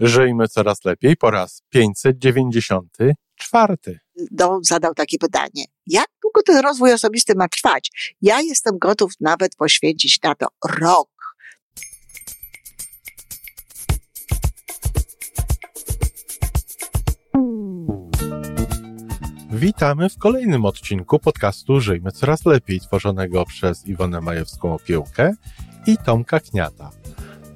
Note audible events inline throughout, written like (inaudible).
Żyjmy coraz lepiej po raz 594. Don zadał takie pytanie. Jak długo ten rozwój osobisty ma trwać? Ja jestem gotów nawet poświęcić na to rok. Witamy w kolejnym odcinku podcastu Żyjmy Coraz Lepiej, tworzonego przez Iwonę Majewską-Opiełkę i Tomka Kniata.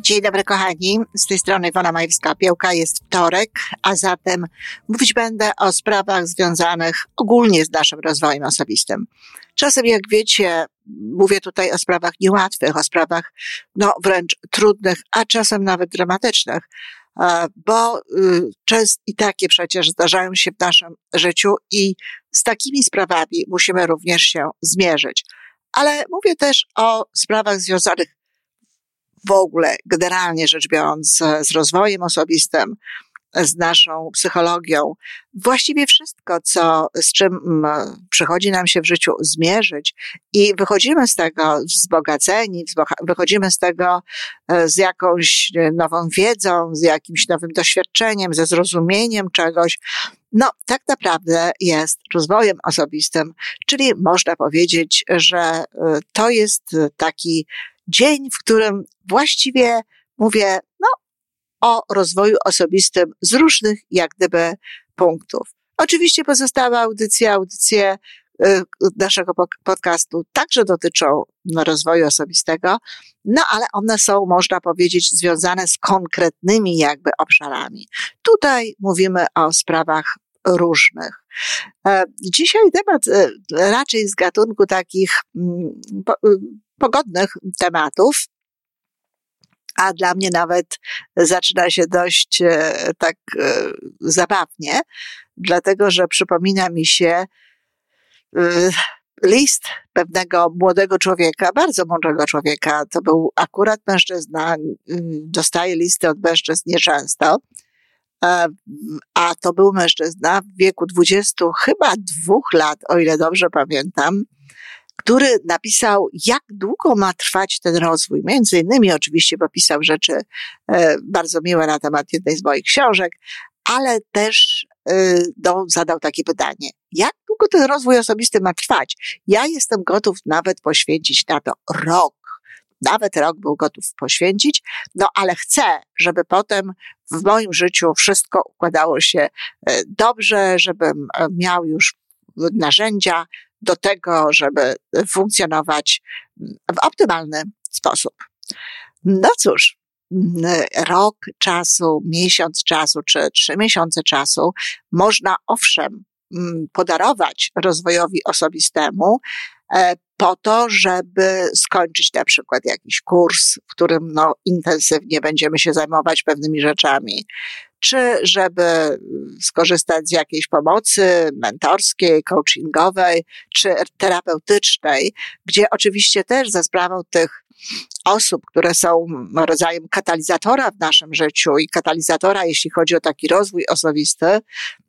Dzień dobry kochani, z tej strony Iwona Majewska-Piełka, jest wtorek, a zatem mówić będę o sprawach związanych ogólnie z naszym rozwojem osobistym. Czasem, jak wiecie, mówię tutaj o sprawach niełatwych, o sprawach no, wręcz trudnych, a czasem nawet dramatycznych, e, bo y, często i takie przecież zdarzają się w naszym życiu i z takimi sprawami musimy również się zmierzyć. Ale mówię też o sprawach związanych w ogóle, generalnie rzecz biorąc, z rozwojem osobistym, z naszą psychologią. Właściwie wszystko, co, z czym przychodzi nam się w życiu zmierzyć i wychodzimy z tego wzbogaceni, wychodzimy z tego e, z jakąś nową wiedzą, z jakimś nowym doświadczeniem, ze zrozumieniem czegoś. No, tak naprawdę jest rozwojem osobistym, czyli można powiedzieć, że e, to jest taki dzień, w którym właściwie mówię, no, o rozwoju osobistym z różnych, jak gdyby, punktów. Oczywiście pozostałe audycje, audycje y, naszego podcastu także dotyczą rozwoju osobistego, no ale one są, można powiedzieć, związane z konkretnymi jakby obszarami. Tutaj mówimy o sprawach różnych. E, dzisiaj temat e, raczej z gatunku takich mm, pogodnych tematów, a dla mnie nawet zaczyna się dość e, tak e, zabawnie, dlatego że przypomina mi się e, list pewnego młodego człowieka, bardzo mądrego człowieka. To był akurat mężczyzna, dostaje listy od mężczyzn nieczęsto, a to był mężczyzna w wieku 20, chyba dwóch lat, o ile dobrze pamiętam który napisał, jak długo ma trwać ten rozwój. Między innymi oczywiście popisał rzeczy e, bardzo miłe na temat jednej z moich książek, ale też e, no, zadał takie pytanie. Jak długo ten rozwój osobisty ma trwać? Ja jestem gotów nawet poświęcić na to rok. Nawet rok był gotów poświęcić, no ale chcę, żeby potem w moim życiu wszystko układało się e, dobrze, żebym miał już narzędzia do tego, żeby funkcjonować w optymalny sposób. No cóż, rok czasu, miesiąc czasu czy trzy miesiące czasu można owszem mm, podarować rozwojowi osobistemu e, po to, żeby skończyć na przykład jakiś kurs, w którym no, intensywnie będziemy się zajmować pewnymi rzeczami, czy żeby skorzystać z jakiejś pomocy mentorskiej, coachingowej, czy terapeutycznej, gdzie oczywiście też za sprawą tych osób, które są rodzajem katalizatora w naszym życiu i katalizatora, jeśli chodzi o taki rozwój osobisty,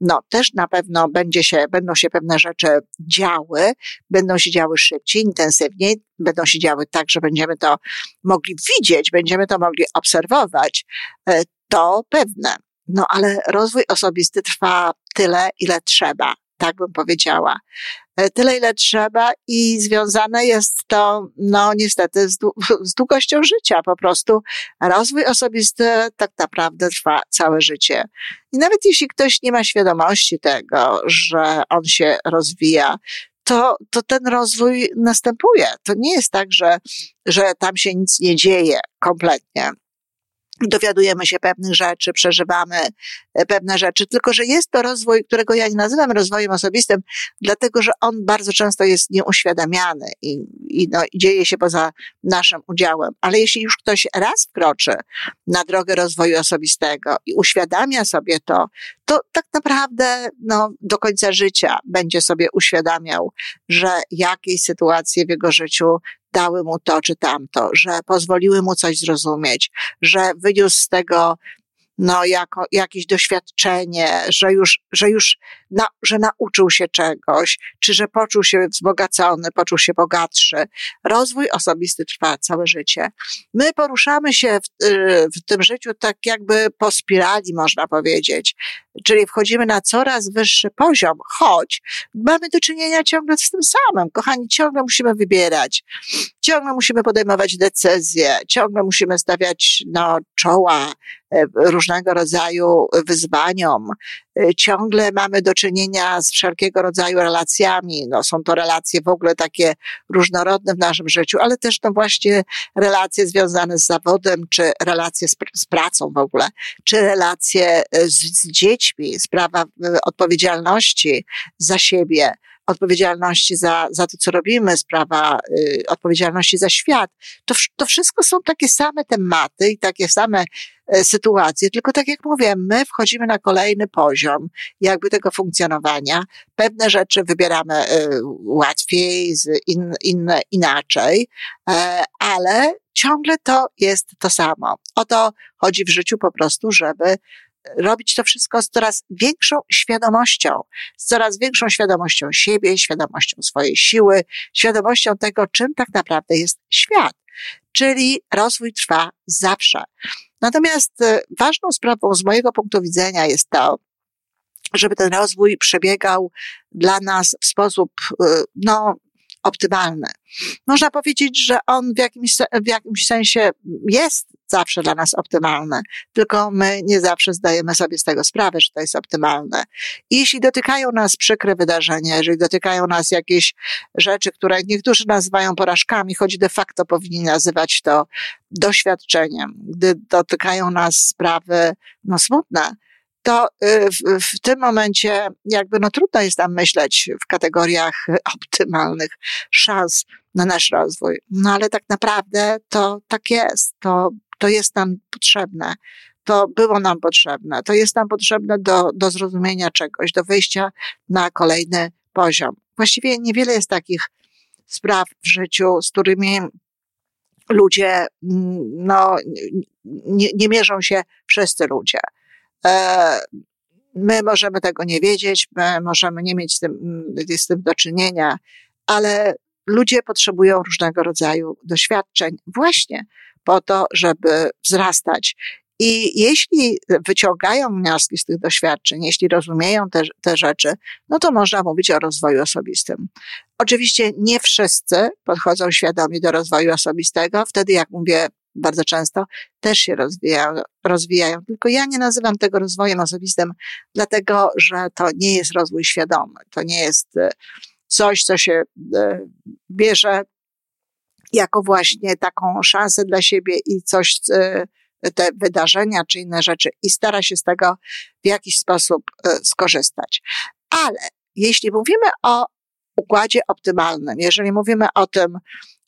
no też na pewno będzie się, będą się pewne rzeczy działy, będą się działy szybciej, intensywniej, będą się działy tak, że będziemy to mogli widzieć, będziemy to mogli obserwować. E, to pewne. No ale rozwój osobisty trwa tyle, ile trzeba, tak bym powiedziała. E, tyle, ile trzeba i związane jest to, no niestety, z, (laughs) z długością życia. Po prostu rozwój osobisty tak naprawdę trwa całe życie. I nawet jeśli ktoś nie ma świadomości tego, że on się rozwija, to, to ten rozwój następuje. To nie jest tak, że, że tam się nic nie dzieje kompletnie dowiadujemy się pewnych rzeczy, przeżywamy e, pewne rzeczy, tylko że jest to rozwój, którego ja nie nazywam rozwojem osobistym, dlatego że on bardzo często jest nieuświadamiany i, i no, dzieje się poza naszym udziałem. Ale jeśli już ktoś raz wkroczy na drogę rozwoju osobistego i uświadamia sobie to, to tak naprawdę no, do końca życia będzie sobie uświadamiał, że jakieś sytuacje w jego życiu dały mu to czy tamto, że pozwoliły mu coś zrozumieć, że wyniósł z tego no, jako, jakieś doświadczenie, że już, że już na, że nauczył się czegoś, czy że poczuł się wzbogacony, poczuł się bogatszy. Rozwój osobisty trwa całe życie. My poruszamy się w, y, w tym życiu tak jakby po spirali, można powiedzieć. Czyli wchodzimy na coraz wyższy poziom, choć mamy do czynienia ciągle z tym samym. Kochani, ciągle musimy wybierać, ciągle musimy podejmować decyzje, ciągle musimy stawiać no, czoła różnego rodzaju wyzwaniom, e, ciągle mamy do czynienia z wszelkiego rodzaju relacjami. No, są to relacje w ogóle takie różnorodne w naszym życiu, ale też no właśnie relacje związane z zawodem, czy relacje z, z pracą w ogóle, czy relacje e, z, z dziećmi, sprawa e, odpowiedzialności za siebie odpowiedzialności za, za to, co robimy, sprawa y, odpowiedzialności za świat. To, to wszystko są takie same tematy i takie same y, sytuacje, tylko tak jak mówię, my wchodzimy na kolejny poziom jakby tego funkcjonowania. Pewne rzeczy wybieramy y, łatwiej, in, inne inaczej, y, ale ciągle to jest to samo. O to chodzi w życiu po prostu, żeby robić to wszystko z coraz większą świadomością, z coraz większą świadomością siebie, świadomością swojej siły, świadomością tego, czym tak naprawdę jest świat. Czyli rozwój trwa zawsze. Natomiast e, ważną sprawą z mojego punktu widzenia jest to, żeby ten rozwój przebiegał dla nas w sposób, e, no, optymalny. Można powiedzieć, że on w jakimś, w jakimś sensie jest zawsze dla nas optymalny, tylko my nie zawsze zdajemy sobie z tego sprawę, że to jest optymalne. I jeśli dotykają nas przykre wydarzenia, jeżeli dotykają nas jakieś rzeczy, które niektórzy nazywają porażkami, choć de facto powinni nazywać to doświadczeniem, gdy dotykają nas sprawy no, smutne, to y, w, w, tym momencie jakby no trudno jest nam myśleć w kategoriach (laughs) optymalnych szans na nasz rozwój. No ale tak naprawdę to tak jest. To, to jest nam potrzebne. To było nam potrzebne. To jest nam potrzebne do, do zrozumienia czegoś, do wyjścia na kolejny poziom. Właściwie niewiele jest takich spraw w życiu, z którymi ludzie, mm, no, nie, nie mierzą się wszyscy ludzie. E, my możemy tego nie wiedzieć, my możemy nie mieć z tym, z tym do czynienia, ale ludzie potrzebują różnego rodzaju doświadczeń właśnie po to, żeby wzrastać. I jeśli wyciągają wnioski z tych doświadczeń, jeśli rozumieją te, te rzeczy, no to można mówić o rozwoju osobistym. Oczywiście nie wszyscy podchodzą świadomie do rozwoju osobistego. Wtedy, jak mówię, bardzo często też się rozwijają, rozwijają. Tylko ja nie nazywam tego rozwojem osobistym, dlatego że to nie jest rozwój świadomy. To nie jest e, coś, co się e, bierze jako właśnie taką szansę dla siebie i coś, e, te wydarzenia czy inne rzeczy i stara się z tego w jakiś sposób skorzystać. Ale jeśli mówimy o układzie optymalnym, jeżeli mówimy o tym,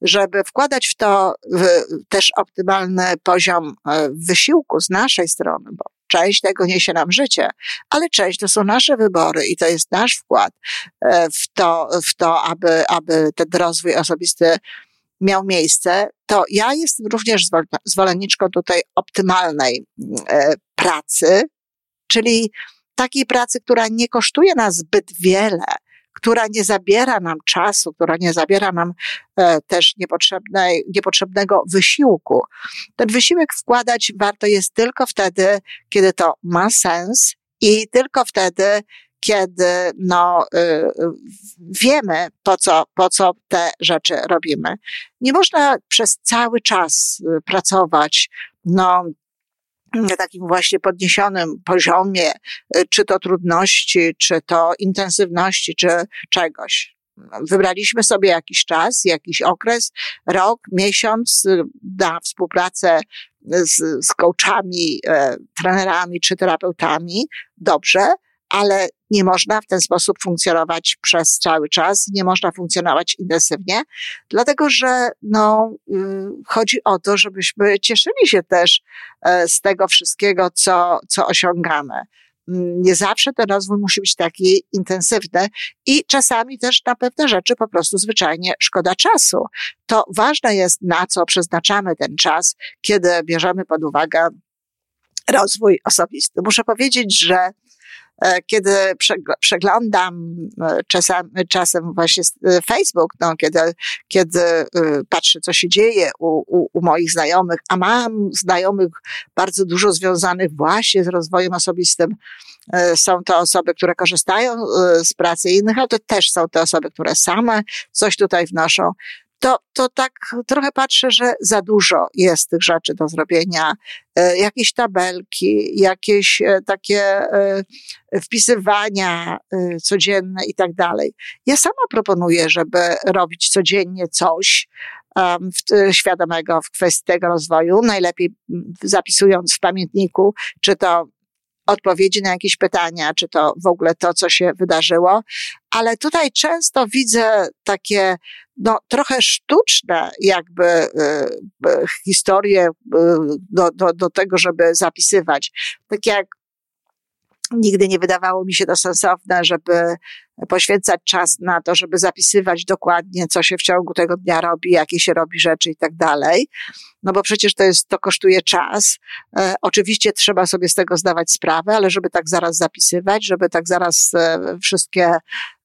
żeby wkładać w to też optymalny poziom e, wysiłku z naszej strony, bo część tego niesie nam życie, ale część to są nasze wybory i to jest nasz wkład e, w to, w to aby, aby ten rozwój osobisty miał miejsce, to ja jestem również zwolenniczką tutaj optymalnej e, pracy, czyli takiej pracy, która nie kosztuje nas zbyt wiele, która nie zabiera nam czasu, która nie zabiera nam e, też niepotrzebnej, niepotrzebnego wysiłku. Ten wysiłek wkładać warto jest tylko wtedy, kiedy to ma sens i tylko wtedy, kiedy no, y, wiemy, po co, po co te rzeczy robimy. Nie można przez cały czas y, pracować no, na takim właśnie podniesionym poziomie, y, czy to trudności, czy to intensywności, czy czegoś. Wybraliśmy sobie jakiś czas, jakiś okres, rok, miesiąc y, na współpracę z, z coachami, e, trenerami czy terapeutami. Dobrze, ale nie można w ten sposób funkcjonować przez cały czas, nie można funkcjonować intensywnie, dlatego że no, y, chodzi o to, żebyśmy cieszyli się też e, z tego wszystkiego, co, co osiągamy. mm, nie zawsze ten rozwój musi być taki intensywny i czasami też na pewne rzeczy po prostu zwyczajnie szkoda czasu. To ważne jest, na co przeznaczamy ten czas, kiedy bierzemy pod uwagę rozwój osobisty. Muszę powiedzieć, że kiedy przeglądam e, czasem, czasem właśnie e, Facebook, no, kiedy, kiedy patrzę, co się dzieje u, u, u moich znajomych, a mam znajomych bardzo dużo związanych właśnie z rozwojem osobistym, są to osoby, które korzystają z pracy innych, ale to też są te osoby, które same coś tutaj wnoszą to, to tak trochę patrzę, że za dużo jest tych rzeczy do zrobienia. E, jakieś tabelki, jakieś e, takie e, wpisywania codzienne i tak dalej. Ja sama proponuję, żeby robić codziennie coś, świadomego w kwestii tego rozwoju, najlepiej zapisując w pamiętniku, czy to odpowiedzi na jakieś pytania, czy to w ogóle to, co się wydarzyło, ale tutaj często widzę takie no, trochę sztuczne jakby y, y, historie y, do, do, do tego, żeby zapisywać. Tak jak nigdy nie wydawało mi się to sensowne, żeby poświęcać czas na to, żeby zapisywać dokładnie, co się w ciągu tego dnia robi, jakie się robi rzeczy i tak dalej. No bo przecież to jest, to kosztuje czas. E, oczywiście trzeba sobie z tego zdawać sprawę, ale żeby tak zaraz zapisywać, żeby tak zaraz e, wszystkie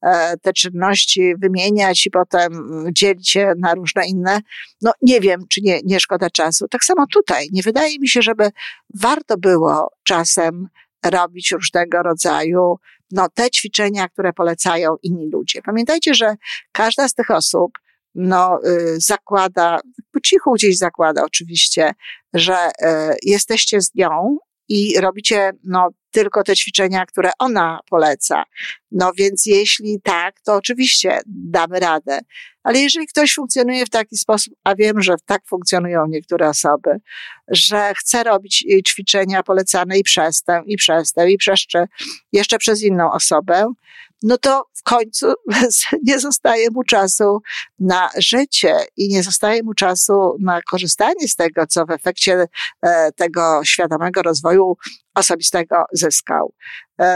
e, te czynności wymieniać i potem dzielić się na różne inne, no nie wiem, czy nie, nie szkoda czasu. Tak samo tutaj. Nie wydaje mi się, żeby warto było czasem robić różnego rodzaju, no, te ćwiczenia, które polecają inni ludzie. Pamiętajcie, że każda z tych osób, no, y, zakłada, po cichu gdzieś zakłada oczywiście, że y, jesteście z nią i robicie, no, tylko te ćwiczenia, które ona poleca. No więc jeśli tak, to oczywiście damy radę. Ale jeżeli ktoś funkcjonuje w taki sposób, a wiem, że tak funkcjonują niektóre osoby, że chce robić ćwiczenia polecane i przez tę, i przez tę, i przez jeszcze przez inną osobę, no to w końcu (laughs) nie zostaje mu czasu na życie i nie zostaje mu czasu na korzystanie z tego, co w efekcie e, tego świadomego rozwoju osobistego zyskał.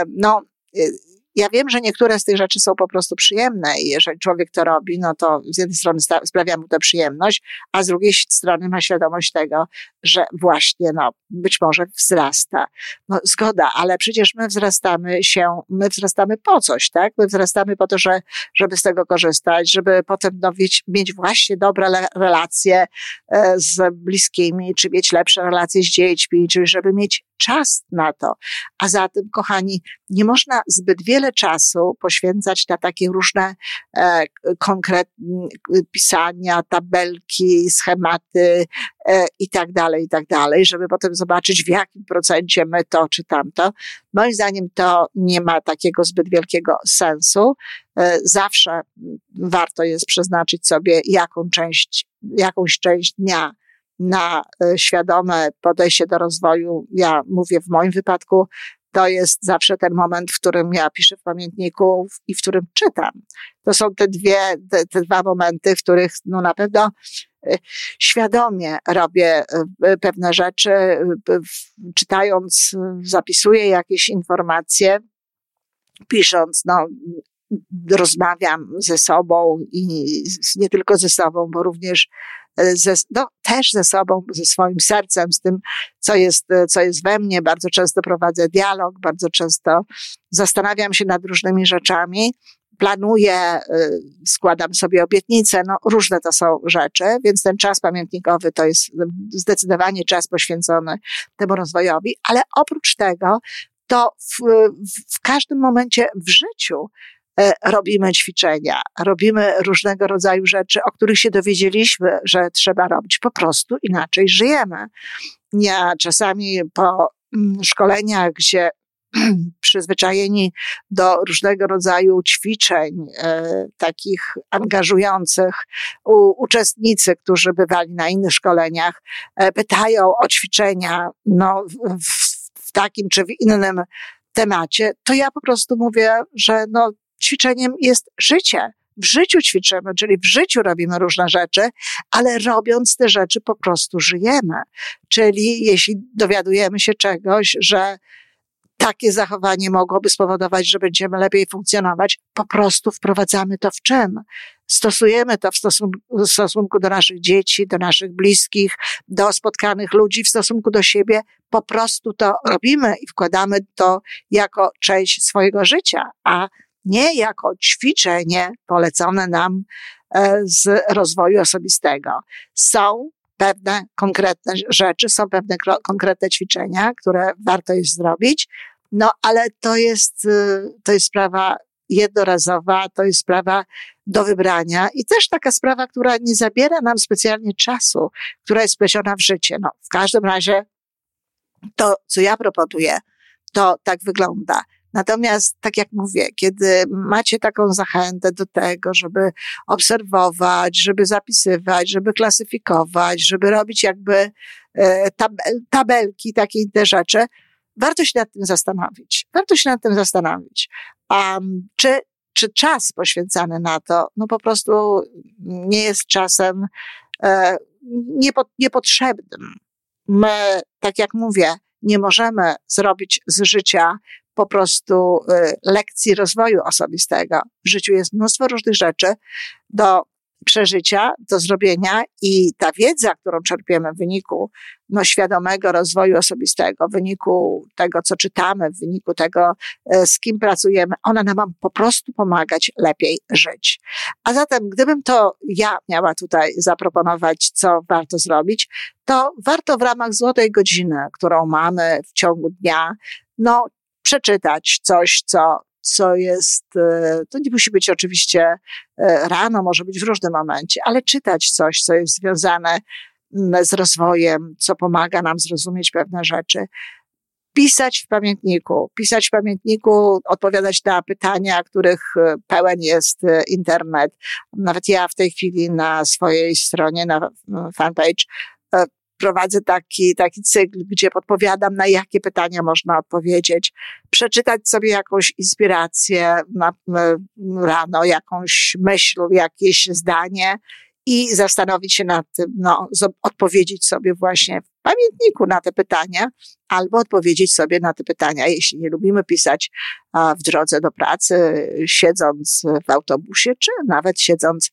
No, y, ja wiem, że niektóre z tych rzeczy są po prostu przyjemne i jeżeli człowiek to robi, no to z jednej strony sprawia mu to przyjemność, a z drugiej strony ma świadomość tego, że właśnie, no, być może wzrasta. No, zgoda, ale przecież my wzrastamy się, my wzrastamy po coś, tak? My wzrastamy po to, że, żeby z tego korzystać, żeby potem no, mieć, mieć właśnie dobre relacje e, z bliskimi, czy mieć lepsze relacje z dziećmi, czyli żeby mieć czas na to. A zatem, kochani, nie można zbyt wiele czasu poświęcać na takie różne e, konkretne pisania, tabelki, schematy e, i tak dalej, i tak dalej, żeby potem zobaczyć, w jakim procencie my to czy tamto. Moim zdaniem to nie ma takiego zbyt wielkiego sensu. E, zawsze warto jest przeznaczyć sobie jaką część, jakąś część dnia na e, świadome podejście do rozwoju. Ja mówię w moim wypadku, to jest zawsze ten moment, w którym ja piszę w pamiętniku i w którym czytam. To są te dwie, te, te dwa momenty, w których no na pewno e, świadomie robię e, pewne rzeczy, czytając, zapisuję jakieś informacje, pisząc, no, rozmawiam ze sobą i nie tylko ze sobą, bo również ze, no, też ze sobą, ze swoim sercem, z tym, co jest, co jest we mnie. Bardzo często prowadzę dialog, bardzo często zastanawiam się nad różnymi rzeczami, planuję, y, składam sobie obietnice, no różne to są rzeczy, więc ten czas pamiętnikowy to jest zdecydowanie czas poświęcony temu rozwojowi, ale oprócz tego to w, w każdym momencie w życiu robimy ćwiczenia, robimy różnego rodzaju rzeczy, o których się dowiedzieliśmy, że trzeba robić. Po prostu inaczej żyjemy. Ja czasami po mm, szkoleniach, gdzie (clears throat) przyzwyczajeni do różnego rodzaju ćwiczeń, e, takich angażujących. U, uczestnicy, którzy bywali na innych szkoleniach, e, pytają o ćwiczenia no, w, w takim czy w innym temacie, to ja po prostu mówię, że no, ćwiczeniem jest życie. W życiu ćwiczymy, czyli w życiu robimy różne rzeczy, ale robiąc te rzeczy po prostu żyjemy. Czyli jeśli dowiadujemy się czegoś, że takie zachowanie mogłoby spowodować, że będziemy lepiej funkcjonować, po prostu wprowadzamy to w czyn. Stosujemy to w stosunku, w stosunku do naszych dzieci, do naszych bliskich, do spotkanych ludzi, w stosunku do siebie. Po prostu to robimy i wkładamy to jako część swojego życia, a nie jako ćwiczenie polecone nam e, z rozwoju osobistego. Są pewne konkretne rzeczy, są pewne konkretne ćwiczenia, które warto jest zrobić, no ale to jest, y, to jest sprawa jednorazowa, to jest sprawa do wybrania i też taka sprawa, która nie zabiera nam specjalnie czasu, która jest wpleciona w życie. No, w każdym razie to, co ja proponuję, to tak wygląda. Natomiast, tak jak mówię, kiedy macie taką zachętę do tego, żeby obserwować, żeby zapisywać, żeby klasyfikować, żeby robić jakby e, tabelki, takie te rzeczy, warto się nad tym zastanowić. Warto się nad tym zastanowić. Um, czy, czy czas poświęcany na to, no po prostu nie jest czasem e, niepo, niepotrzebnym. My, tak jak mówię, nie możemy zrobić z życia po prostu y, lekcji rozwoju osobistego. W życiu jest mnóstwo różnych rzeczy do przeżycia, do zrobienia i ta wiedza, którą czerpiemy w wyniku no, świadomego rozwoju osobistego, w wyniku tego, co czytamy, w wyniku tego, y, z kim pracujemy, ona nam po prostu pomagać lepiej żyć. A zatem, gdybym to ja miała tutaj zaproponować, co warto zrobić, to warto w ramach złotej godziny, którą mamy w ciągu dnia, no, przeczytać coś, co, co jest, e, to nie musi być oczywiście e, rano, może być w różnym momencie, ale czytać coś, co jest związane z rozwojem, co pomaga nam zrozumieć pewne rzeczy. Pisać w pamiętniku, pisać w pamiętniku, odpowiadać na pytania, których e, pełen jest internet. Nawet ja w tej chwili na swojej stronie, na fanpage, prowadzę taki, taki cykl, gdzie podpowiadam, na jakie pytania można odpowiedzieć, przeczytać sobie jakąś inspirację na, rano, jakąś myśl, jakieś zdanie i zastanowić się nad tym, no, odpowiedzieć sobie właśnie w pamiętniku na te pytania, albo odpowiedzieć sobie na te pytania, jeśli nie lubimy pisać w drodze do pracy, siedząc w autobusie, czy nawet siedząc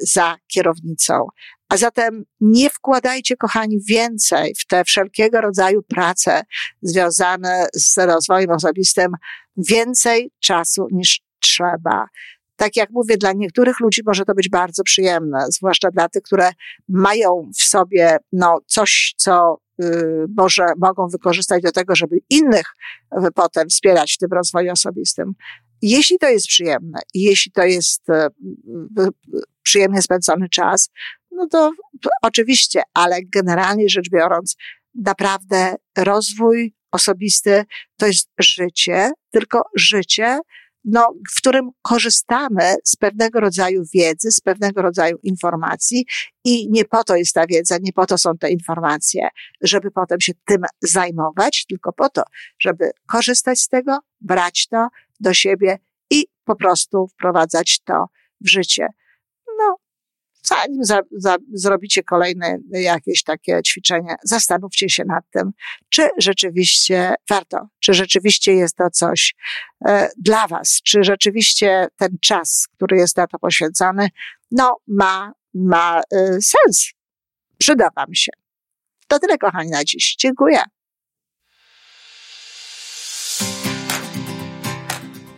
za kierownicą. A zatem nie wkładajcie, kochani, więcej w te wszelkiego rodzaju prace związane z rozwojem osobistym, więcej czasu niż trzeba. Tak jak mówię, dla niektórych ludzi może to być bardzo przyjemne, zwłaszcza dla tych, które mają w sobie no, coś, co y, może mogą wykorzystać do tego, żeby innych y, potem wspierać w tym rozwoju osobistym. Jeśli to jest przyjemne, jeśli to jest y, przyjemnie spędzony czas, no to oczywiście, ale generalnie rzecz biorąc, naprawdę rozwój osobisty to jest życie, tylko życie, no, w którym korzystamy z pewnego rodzaju wiedzy, z pewnego rodzaju informacji i nie po to jest ta wiedza, nie po to są te informacje, żeby potem się tym zajmować, tylko po to, żeby korzystać z tego, brać to do siebie i po prostu wprowadzać to w życie zanim za, za, zrobicie kolejne jakieś takie ćwiczenie, zastanówcie się nad tym, czy rzeczywiście warto, czy rzeczywiście jest to coś e, dla Was, czy rzeczywiście ten czas, który jest na to poświęcony, no, ma, ma e, sens. Przyda Wam się. To tyle, kochani, na dziś. Dziękuję.